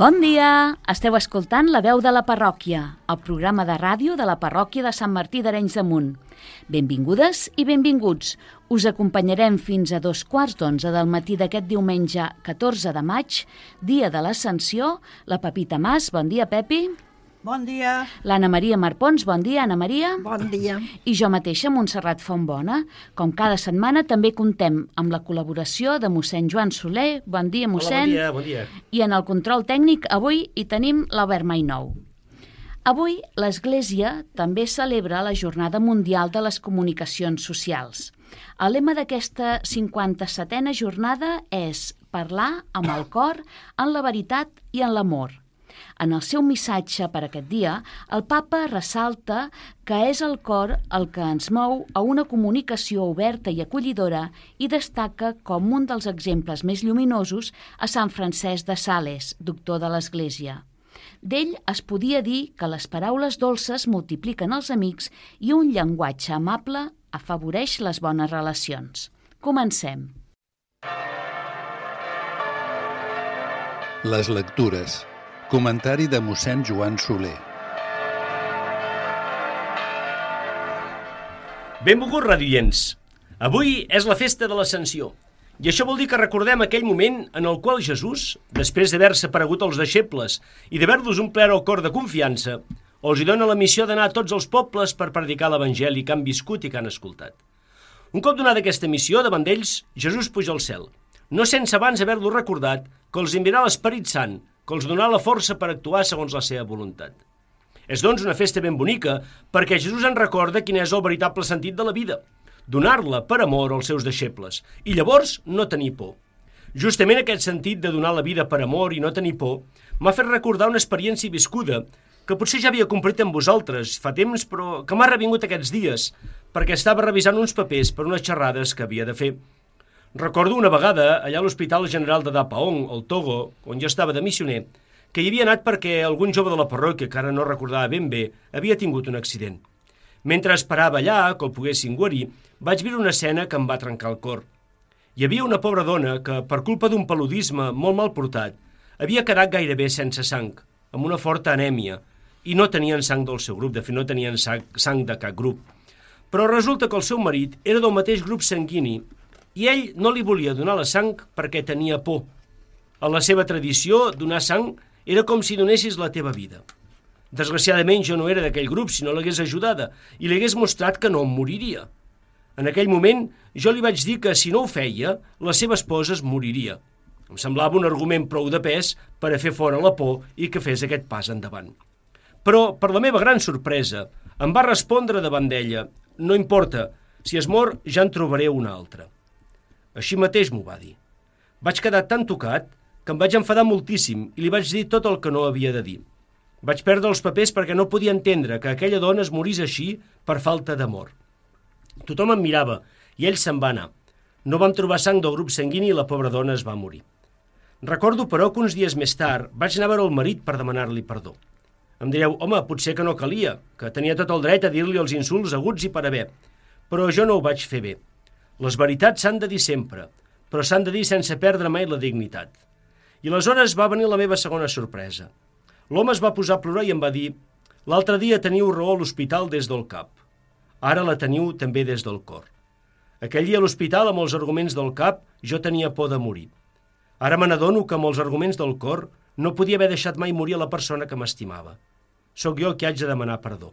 Bon dia! Esteu escoltant La veu de la parròquia, el programa de ràdio de la parròquia de Sant Martí d'Arenys de Munt. Benvingudes i benvinguts. Us acompanyarem fins a dos quarts d'onze del matí d'aquest diumenge 14 de maig, dia de l'Ascensió. La Pepita Mas, bon dia, Pepi. Bon dia. L'Anna Maria Marpons, bon dia, Anna Maria. Bon dia. I jo mateixa, Montserrat Fontbona. Com cada setmana també contem amb la col·laboració de mossèn Joan Soler. Bon dia, mossèn. Hola, bon dia, bon dia. I en el control tècnic avui hi tenim l'Albert Mainou. Avui l'Església també celebra la Jornada Mundial de les Comunicacions Socials. El lema d'aquesta 57a jornada és parlar amb el cor, en la veritat i en l'amor. En el seu missatge per aquest dia, el papa ressalta que és el cor el que ens mou a una comunicació oberta i acollidora i destaca com un dels exemples més lluminosos a Sant Francesc de Sales, doctor de l'Església. D'ell es podia dir que les paraules dolces multipliquen els amics i un llenguatge amable afavoreix les bones relacions. Comencem. Les lectures. Comentari de mossèn Joan Soler. Benvolguts radioients. Avui és la festa de l'Ascensió. I això vol dir que recordem aquell moment en el qual Jesús, després d'haver-se aparegut als deixebles i d'haver-los omplert el cor de confiança, els hi dona la missió d'anar a tots els pobles per predicar l'Evangeli que han viscut i que han escoltat. Un cop donada aquesta missió, davant d'ells, Jesús puja al cel, no sense abans haver-lo recordat que els enviarà l'Esperit Sant, que els donarà la força per actuar segons la seva voluntat. És doncs una festa ben bonica perquè Jesús en recorda quin és el veritable sentit de la vida, donar-la per amor als seus deixebles, i llavors no tenir por. Justament aquest sentit de donar la vida per amor i no tenir por m'ha fet recordar una experiència viscuda que potser ja havia complit amb vosaltres fa temps, però que m'ha revingut aquests dies, perquè estava revisant uns papers per unes xerrades que havia de fer. Recordo una vegada, allà a l'Hospital General de Dapaong, al Togo, on jo estava de missioner, que hi havia anat perquè algun jove de la parròquia, que ara no recordava ben bé, havia tingut un accident. Mentre esperava allà que el poguessin guarir, vaig veure una escena que em va trencar el cor. Hi havia una pobra dona que, per culpa d'un paludisme molt mal portat, havia quedat gairebé sense sang, amb una forta anèmia, i no tenien sang del seu grup, de fet no tenien sang, sang de cap grup. Però resulta que el seu marit era del mateix grup sanguini i ell no li volia donar la sang perquè tenia por. En la seva tradició, donar sang era com si donessis la teva vida. Desgraciadament jo no era d'aquell grup, si no l'hagués ajudada, i li hagués mostrat que no em moriria. En aquell moment jo li vaig dir que si no ho feia, la seva esposa es moriria. Em semblava un argument prou de pes per a fer fora la por i que fes aquest pas endavant. Però, per la meva gran sorpresa, em va respondre davant d'ella «No importa, si es mor ja en trobaré una altra». Així mateix m'ho va dir. Vaig quedar tan tocat que em vaig enfadar moltíssim i li vaig dir tot el que no havia de dir. Vaig perdre els papers perquè no podia entendre que aquella dona es morís així per falta d'amor. Tothom em mirava i ell se'n va anar. No vam trobar sang del grup sanguini i la pobra dona es va morir. Recordo, però, que uns dies més tard vaig anar a veure el marit per demanar-li perdó. Em direu, home, potser que no calia, que tenia tot el dret a dir-li els insults aguts i per haver, però jo no ho vaig fer bé. Les veritats s'han de dir sempre, però s'han de dir sense perdre mai la dignitat. I aleshores va venir la meva segona sorpresa. L'home es va posar a plorar i em va dir «L'altre dia teniu raó a l'hospital des del cap. Ara la teniu també des del cor. Aquell dia a l'hospital, amb els arguments del cap, jo tenia por de morir. Ara me n'adono que amb els arguments del cor no podia haver deixat mai morir la persona que m'estimava. Sóc jo qui haig de demanar perdó.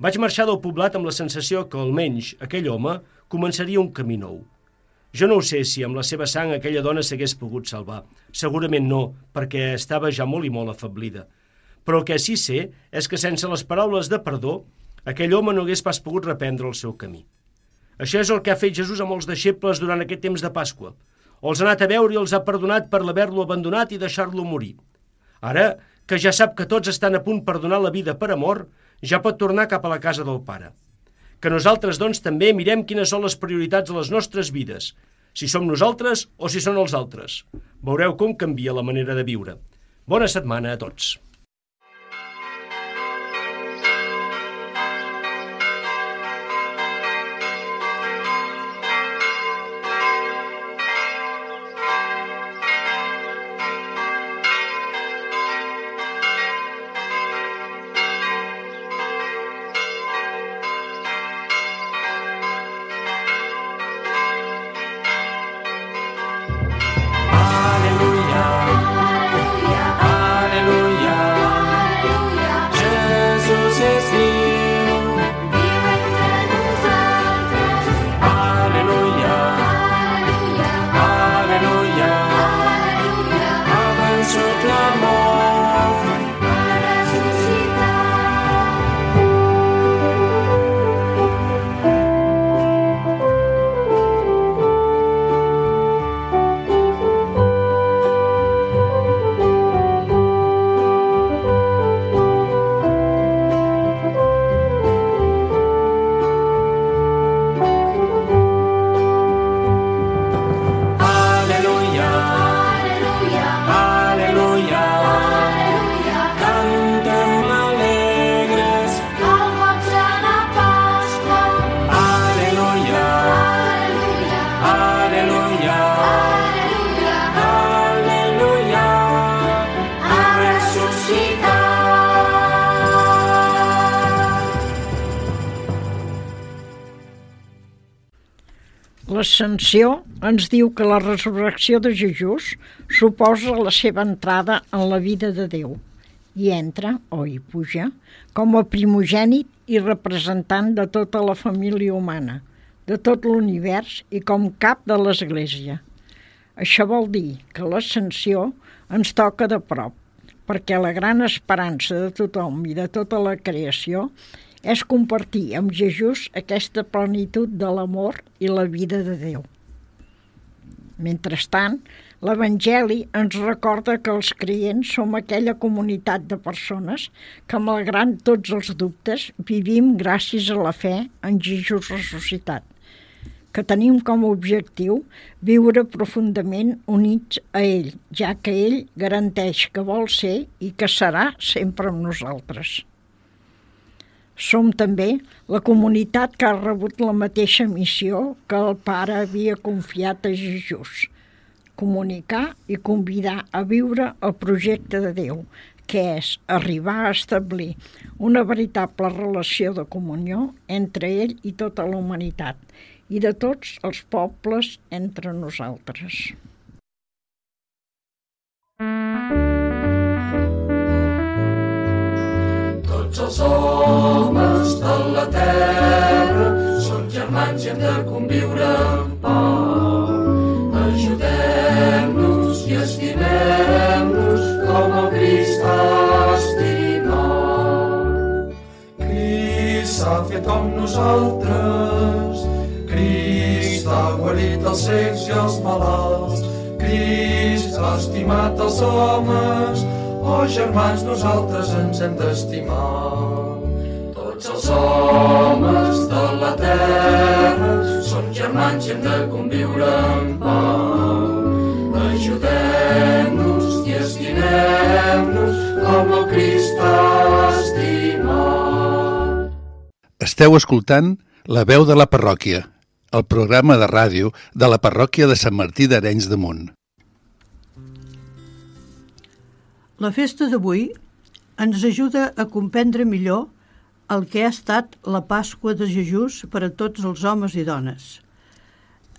Vaig marxar del poblat amb la sensació que, almenys, aquell home començaria un camí nou. Jo no ho sé si amb la seva sang aquella dona s'hagués pogut salvar. Segurament no, perquè estava ja molt i molt afablida. Però el que sí sé és que sense les paraules de perdó, aquell home no hagués pas pogut reprendre el seu camí. Això és el que ha fet Jesús amb els deixebles durant aquest temps de Pasqua. Els ha anat a veure i els ha perdonat per l'haver-lo abandonat i deixar-lo morir. Ara, que ja sap que tots estan a punt per donar la vida per amor, ja pot tornar cap a la casa del Pare. Que nosaltres, doncs, també mirem quines són les prioritats de les nostres vides, si som nosaltres o si són els altres. Veureu com canvia la manera de viure. Bona setmana a tots. l'Ascensió ens diu que la resurrecció de Jesús suposa la seva entrada en la vida de Déu i entra, o hi puja, com a primogènit i representant de tota la família humana, de tot l'univers i com cap de l'Església. Això vol dir que l'ascensió ens toca de prop, perquè la gran esperança de tothom i de tota la creació és compartir amb Jesús aquesta plenitud de l'amor i la vida de Déu. Mentrestant, l'Evangeli ens recorda que els creients som aquella comunitat de persones que, malgrat tots els dubtes, vivim gràcies a la fe en Jesús ressuscitat, que tenim com a objectiu viure profundament units a ell, ja que ell garanteix que vol ser i que serà sempre amb nosaltres. Som també la comunitat que ha rebut la mateixa missió que el pare havia confiat a Jesús, comunicar i convidar a viure el projecte de Déu, que és arribar a establir una veritable relació de comunió entre ell i tota la humanitat i de tots els pobles entre nosaltres. Tots els homes de la terra són germans i hem de conviure en pau. Ajudem-nos i estimem-nos com el Crist ha estimat. Crist s'ha fet com nosaltres, Crist ha guarit els cecs i els malalts, Crist ha estimat els homes, Oh, germans, nosaltres ens hem d'estimar. Tots els homes de la terra són germans i hem de conviure en pau. Ajudem-nos i estimem-nos com el Crist estimat. Esteu escoltant La veu de la parròquia, el programa de ràdio de la parròquia de Sant Martí d'Arenys de Munt. La festa d'avui ens ajuda a comprendre millor el que ha estat la Pasqua de Jesús per a tots els homes i dones.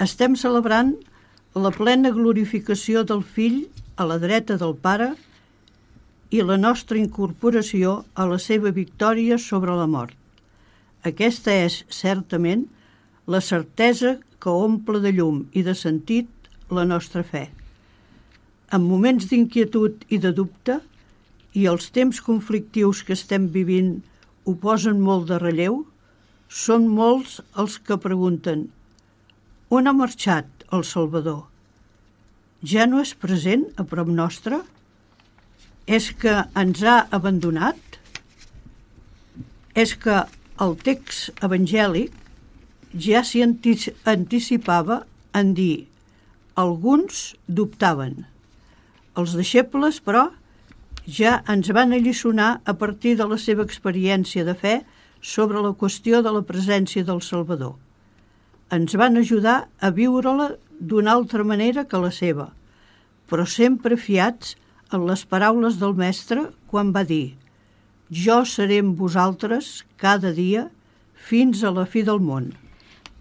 Estem celebrant la plena glorificació del fill a la dreta del Pare i la nostra incorporació a la seva victòria sobre la mort. Aquesta és, certament, la certesa que omple de llum i de sentit la nostra fe. En moments d'inquietud i de dubte, i els temps conflictius que estem vivint ho posen molt de relleu, són molts els que pregunten on ha marxat el Salvador? Ja no és present a prop nostre? És que ens ha abandonat? És que el text evangèlic ja s'hi anticipava en dir alguns dubtaven. Els deixebles, però, ja ens van alliçonar a partir de la seva experiència de fe sobre la qüestió de la presència del Salvador. Ens van ajudar a viure-la d'una altra manera que la seva, però sempre fiats en les paraules del mestre quan va dir «Jo seré amb vosaltres cada dia fins a la fi del món»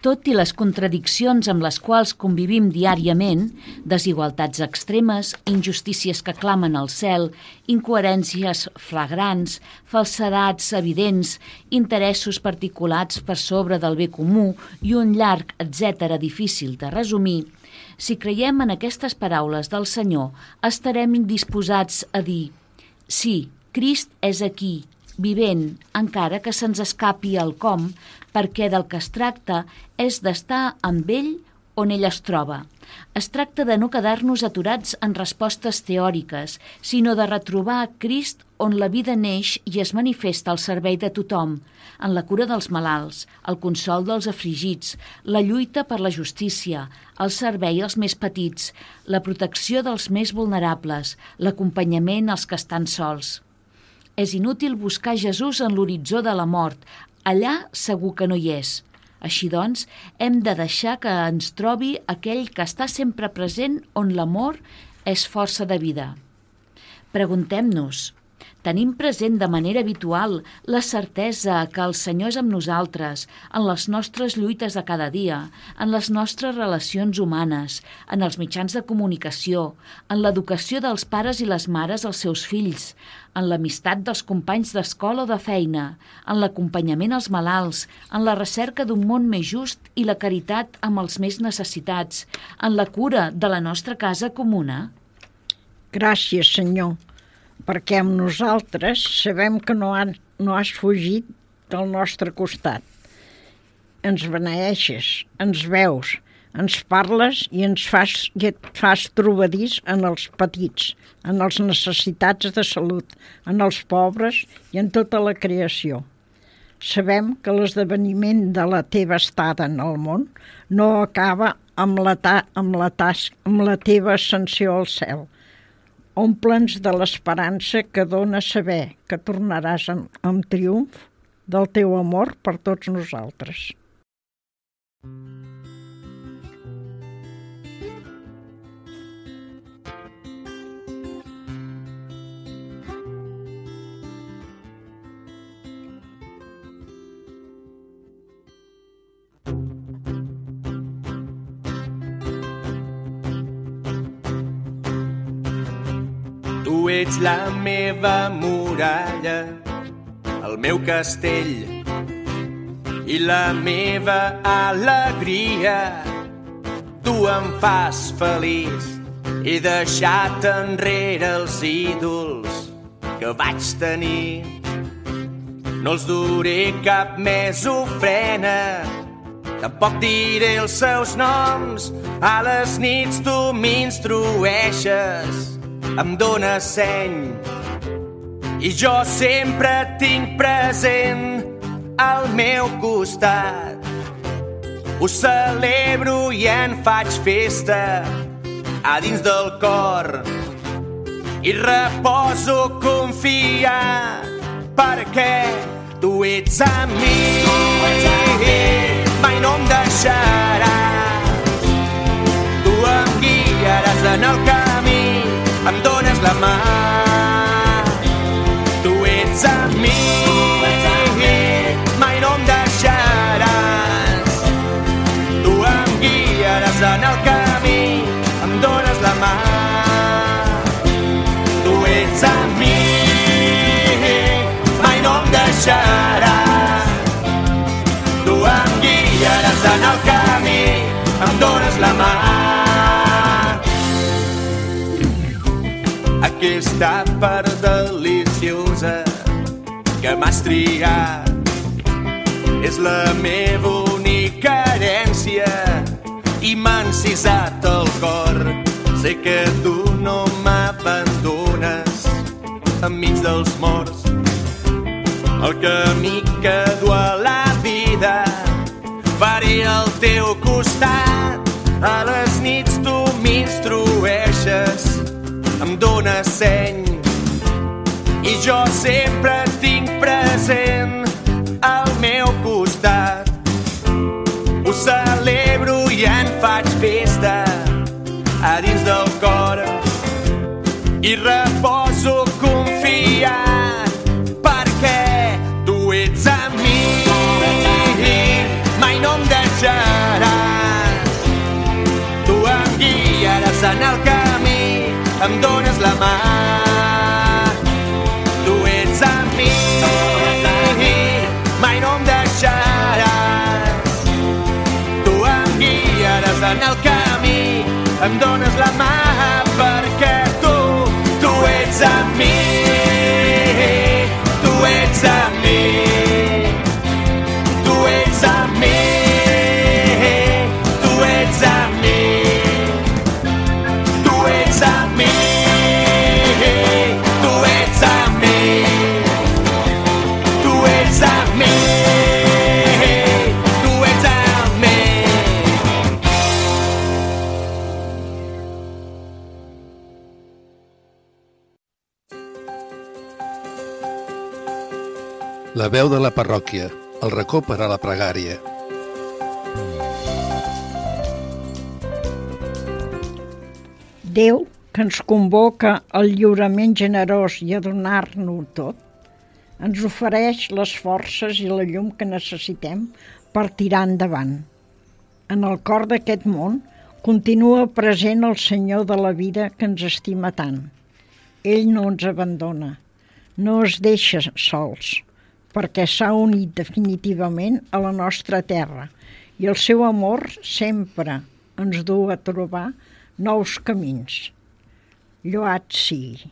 tot i les contradiccions amb les quals convivim diàriament, desigualtats extremes, injustícies que clamen al cel, incoherències flagrants, falsedats evidents, interessos particulats per sobre del bé comú i un llarg, etc difícil de resumir, si creiem en aquestes paraules del Senyor, estarem indisposats a dir «Sí, Crist és aquí, vivent, encara que se'ns escapi el com, perquè del que es tracta és d'estar amb ell on ell es troba. Es tracta de no quedar-nos aturats en respostes teòriques, sinó de retrobar Crist on la vida neix i es manifesta al servei de tothom, en la cura dels malalts, el consol dels afligits, la lluita per la justícia, el servei als més petits, la protecció dels més vulnerables, l'acompanyament als que estan sols. És inútil buscar Jesús en l'horitzó de la mort, allà segur que no hi és. Així doncs, hem de deixar que ens trobi aquell que està sempre present on l'amor és força de vida. Preguntem-nos, Tenim present de manera habitual la certesa que el Senyor és amb nosaltres, en les nostres lluites de cada dia, en les nostres relacions humanes, en els mitjans de comunicació, en l'educació dels pares i les mares als seus fills, en l'amistat dels companys d'escola o de feina, en l'acompanyament als malalts, en la recerca d'un món més just i la caritat amb els més necessitats, en la cura de la nostra casa comuna? Gràcies, Senyor perquè amb nosaltres sabem que no, han, no has fugit del nostre costat. Ens beneeixes, ens veus, ens parles i ens fas, i et fas trobadís en els petits, en els necessitats de salut, en els pobres i en tota la creació. Sabem que l'esdeveniment de la teva estada en el món no acaba amb la, ta amb la, tas amb la teva ascensió al cel, Omple'ns de l'esperança que dona saber que tornaràs amb, amb triomf del teu amor per tots nosaltres. Ets la meva muralla, el meu castell i la meva alegria. Tu em fas feliç, he deixat enrere els ídols que vaig tenir. No els duré cap més ofrena, tampoc diré els seus noms. A les nits tu m'instrueixes em dóna seny. I jo sempre tinc present al meu costat. Ho celebro i en faig festa a dins del cor. I reposo confiat perquè tu ets la mà. Tu ets amb mi, mai no em deixaràs. Tu em guiaràs en el camí, em dones la mà. Tu ets amb mi, mai no em deixaràs. Tu em guiaràs en el camí, em dones la mà. Aquesta part deliciosa que m'has triat és la meva única herència i m'ha encisat el cor. Sé que tu no m'abandones enmig dels morts. El camí que du a la vida faré al teu costat. A les nits tu m'instrueixes, em dones seny i jo sempre tinc present al meu costat. Ho celebro i en faig festa a dins del cor i reposo em dones la mà. Tu ets amb mi mai no em deixaràs. Tu em guiaràs en el camí em dones la mà perquè tu, tu ets amb mi La veu de la parròquia, el racó per a la pregària. Déu, que ens convoca al lliurament generós i a donar-nos tot, ens ofereix les forces i la llum que necessitem per tirar endavant. En el cor d'aquest món continua present el Senyor de la vida que ens estima tant. Ell no ens abandona, no es deixa sols, perquè s'ha unit definitivament a la nostra terra i el seu amor sempre ens du a trobar nous camins. Lloat sigui.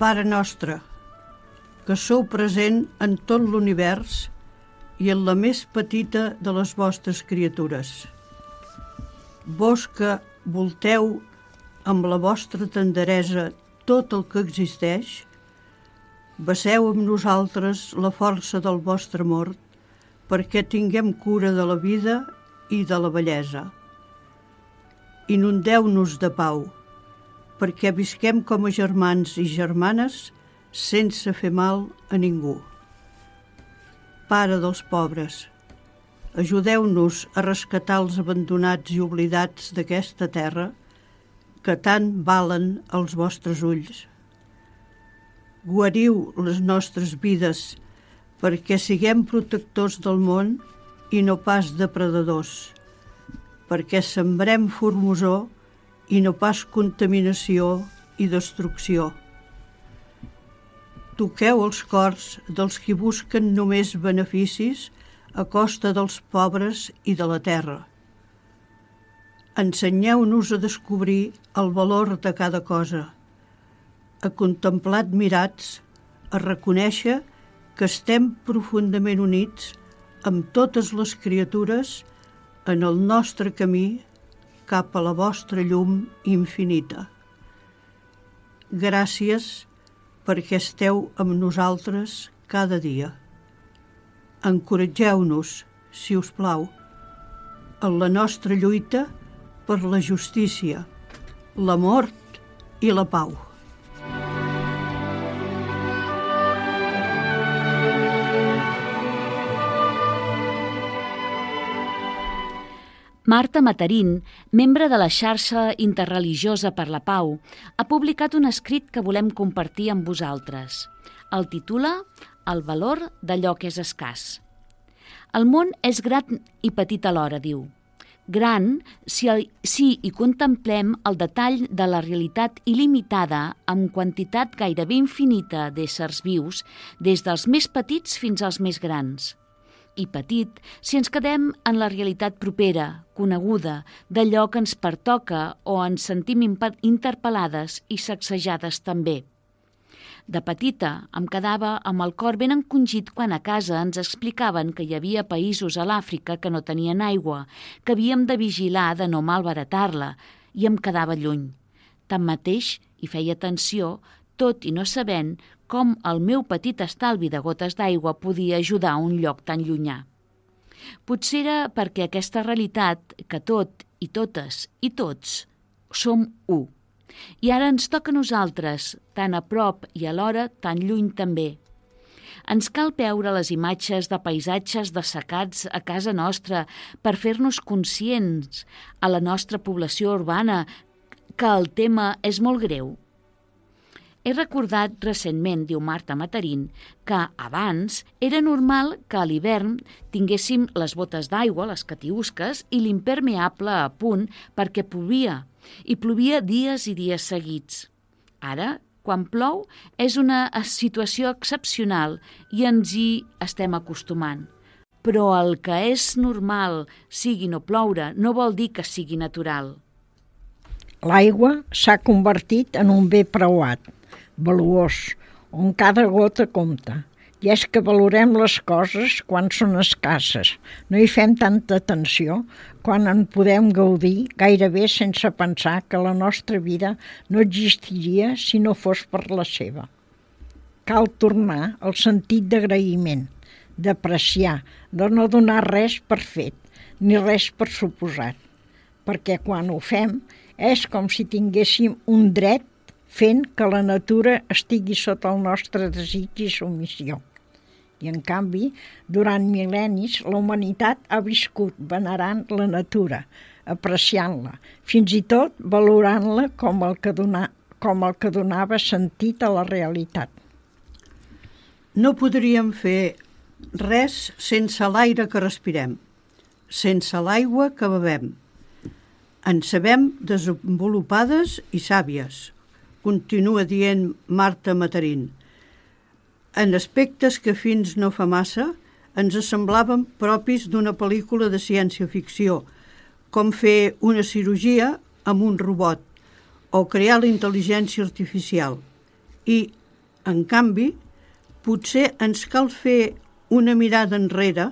Pare nostre, que sou present en tot l'univers i en la més petita de les vostres criatures. Vos que volteu amb la vostra tenderesa tot el que existeix, Baseu amb nosaltres la força del vostre amor perquè tinguem cura de la vida i de la bellesa. Inundeu-nos de pau, perquè visquem com a germans i germanes sense fer mal a ningú. Pare dels pobres, ajudeu-nos a rescatar els abandonats i oblidats d'aquesta terra que tant valen els vostres ulls. Guariu les nostres vides perquè siguem protectors del món i no pas depredadors, perquè sembrem formosor i no pas contaminació i destrucció. Toqueu els cors dels qui busquen només beneficis a costa dels pobres i de la terra. Ensenyeu-nos a descobrir el valor de cada cosa, a contemplar admirats, a reconèixer que estem profundament units amb totes les criatures en el nostre camí cap a la vostra llum infinita. Gràcies perquè esteu amb nosaltres cada dia. Encoratgeu-nos, si us plau, en la nostra lluita per la justícia, la mort i la pau. Marta Matarín, membre de la xarxa interreligiosa per la pau, ha publicat un escrit que volem compartir amb vosaltres. El titula El valor d'allò que és escàs. El món és gran i petit alhora, diu. Gran si, el, si hi contemplem el detall de la realitat il·limitada amb quantitat gairebé infinita d'éssers vius, des dels més petits fins als més grans. I petit si ens quedem en la realitat propera, coneguda, d'allò que ens pertoca o ens sentim interpel·lades i sacsejades també. De petita em quedava amb el cor ben encongit quan a casa ens explicaven que hi havia països a l'Àfrica que no tenien aigua, que havíem de vigilar de no malbaratar-la, i em quedava lluny. Tanmateix, hi feia atenció, tot i no sabent com el meu petit estalvi de gotes d'aigua podia ajudar a un lloc tan llunyà. Potser era perquè aquesta realitat, que tot i totes i tots som u, i ara ens toca a nosaltres, tan a prop i alhora tan lluny també. Ens cal veure les imatges de paisatges dessecats a casa nostra per fer-nos conscients a la nostra població urbana que el tema és molt greu. He recordat recentment, diu Marta Matarín, que abans era normal que a l'hivern tinguéssim les botes d'aigua, les catiusques, i l'impermeable a punt perquè plovia, i plovia dies i dies seguits. Ara, quan plou, és una situació excepcional i ens hi estem acostumant. Però el que és normal, sigui no ploure, no vol dir que sigui natural. L'aigua s'ha convertit en un bé preuat, valuós, on cada gota compta. I és que valorem les coses quan són escasses. No hi fem tanta atenció quan en podem gaudir gairebé sense pensar que la nostra vida no existiria si no fos per la seva. Cal tornar al sentit d'agraïment, d'apreciar, de no donar res per fet, ni res per suposat. Perquè quan ho fem és com si tinguéssim un dret fent que la natura estigui sota el nostre desig i submissió. I, en canvi, durant mil·lennis, la humanitat ha viscut venerant la natura, apreciant-la, fins i tot valorant-la com, el que dona, com el que donava sentit a la realitat. No podríem fer res sense l'aire que respirem, sense l'aigua que bevem. En sabem desenvolupades i sàvies, continua dient Marta Matarín en aspectes que fins no fa massa ens semblaven propis d'una pel·lícula de ciència-ficció, com fer una cirurgia amb un robot o crear la intel·ligència artificial. I, en canvi, potser ens cal fer una mirada enrere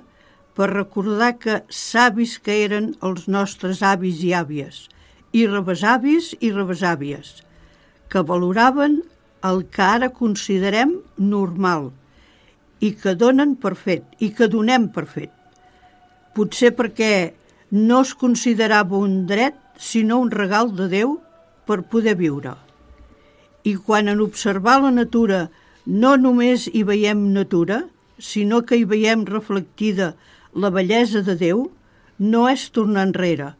per recordar que savis que eren els nostres avis i àvies, i rebesavis i rebesàvies, que valoraven el que ara considerem normal i que donen per fet i que donem per fet. Potser perquè no es considerava un dret sinó un regal de Déu per poder viure. I quan en observar la natura no només hi veiem natura, sinó que hi veiem reflectida la bellesa de Déu, no és tornar enrere,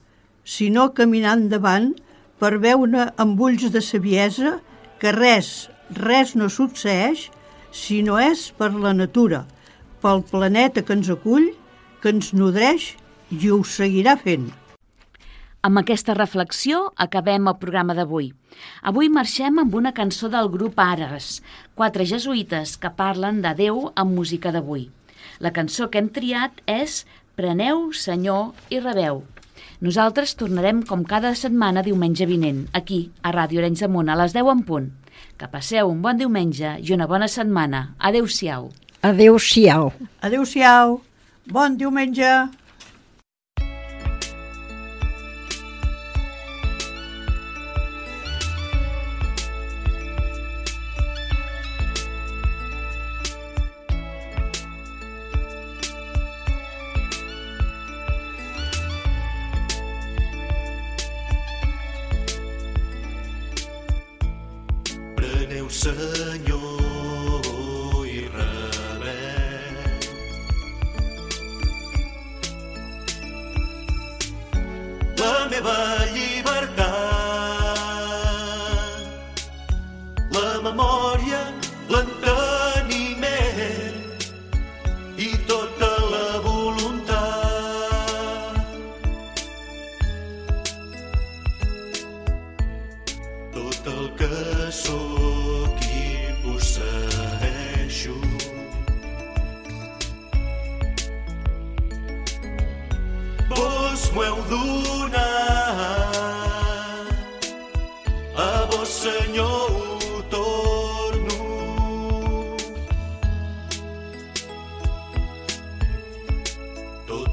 sinó caminar endavant per veure amb ulls de saviesa que res, res no succeeix si no és per la natura, pel planeta que ens acull, que ens nodreix i ho seguirà fent. Amb aquesta reflexió acabem el programa d'avui. Avui marxem amb una cançó del grup Ares, quatre jesuïtes que parlen de Déu amb música d'avui. La cançó que hem triat és Preneu, Senyor, i rebeu. Nosaltres tornarem com cada setmana diumenge vinent, aquí, a Ràdio Arenys de Munt, a les 10 en punt. Que passeu un bon diumenge i una bona setmana. Adéu-siau. Adéu-siau. Adéu-siau. Bon diumenge. I tota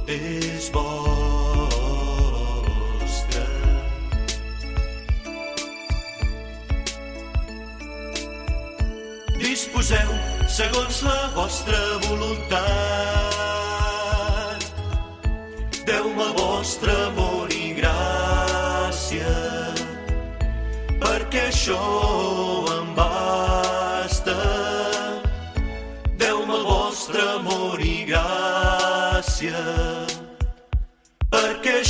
és vostre. Disposeu segons la vostra voluntat. Deu-me el vostre amor i gràcia, perquè això em basta. Deu-me el vostre amor i gràcia,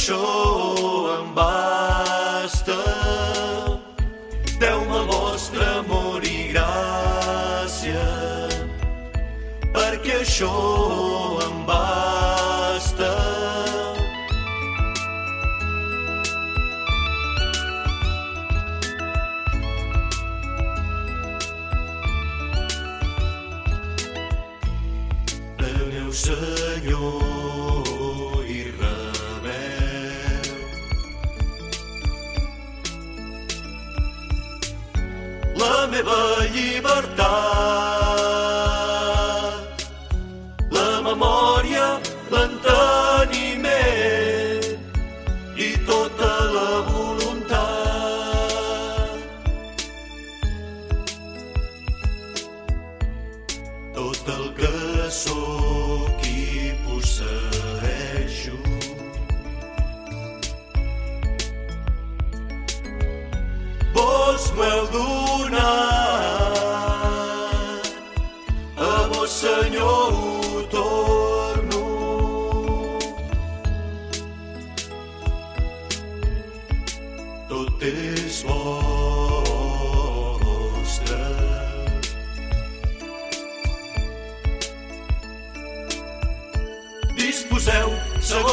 això em basta. Deu-me el vostre amor i gràcia, perquè això em basta. Preneu, Senyor, Jordão.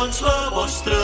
Segons la vostra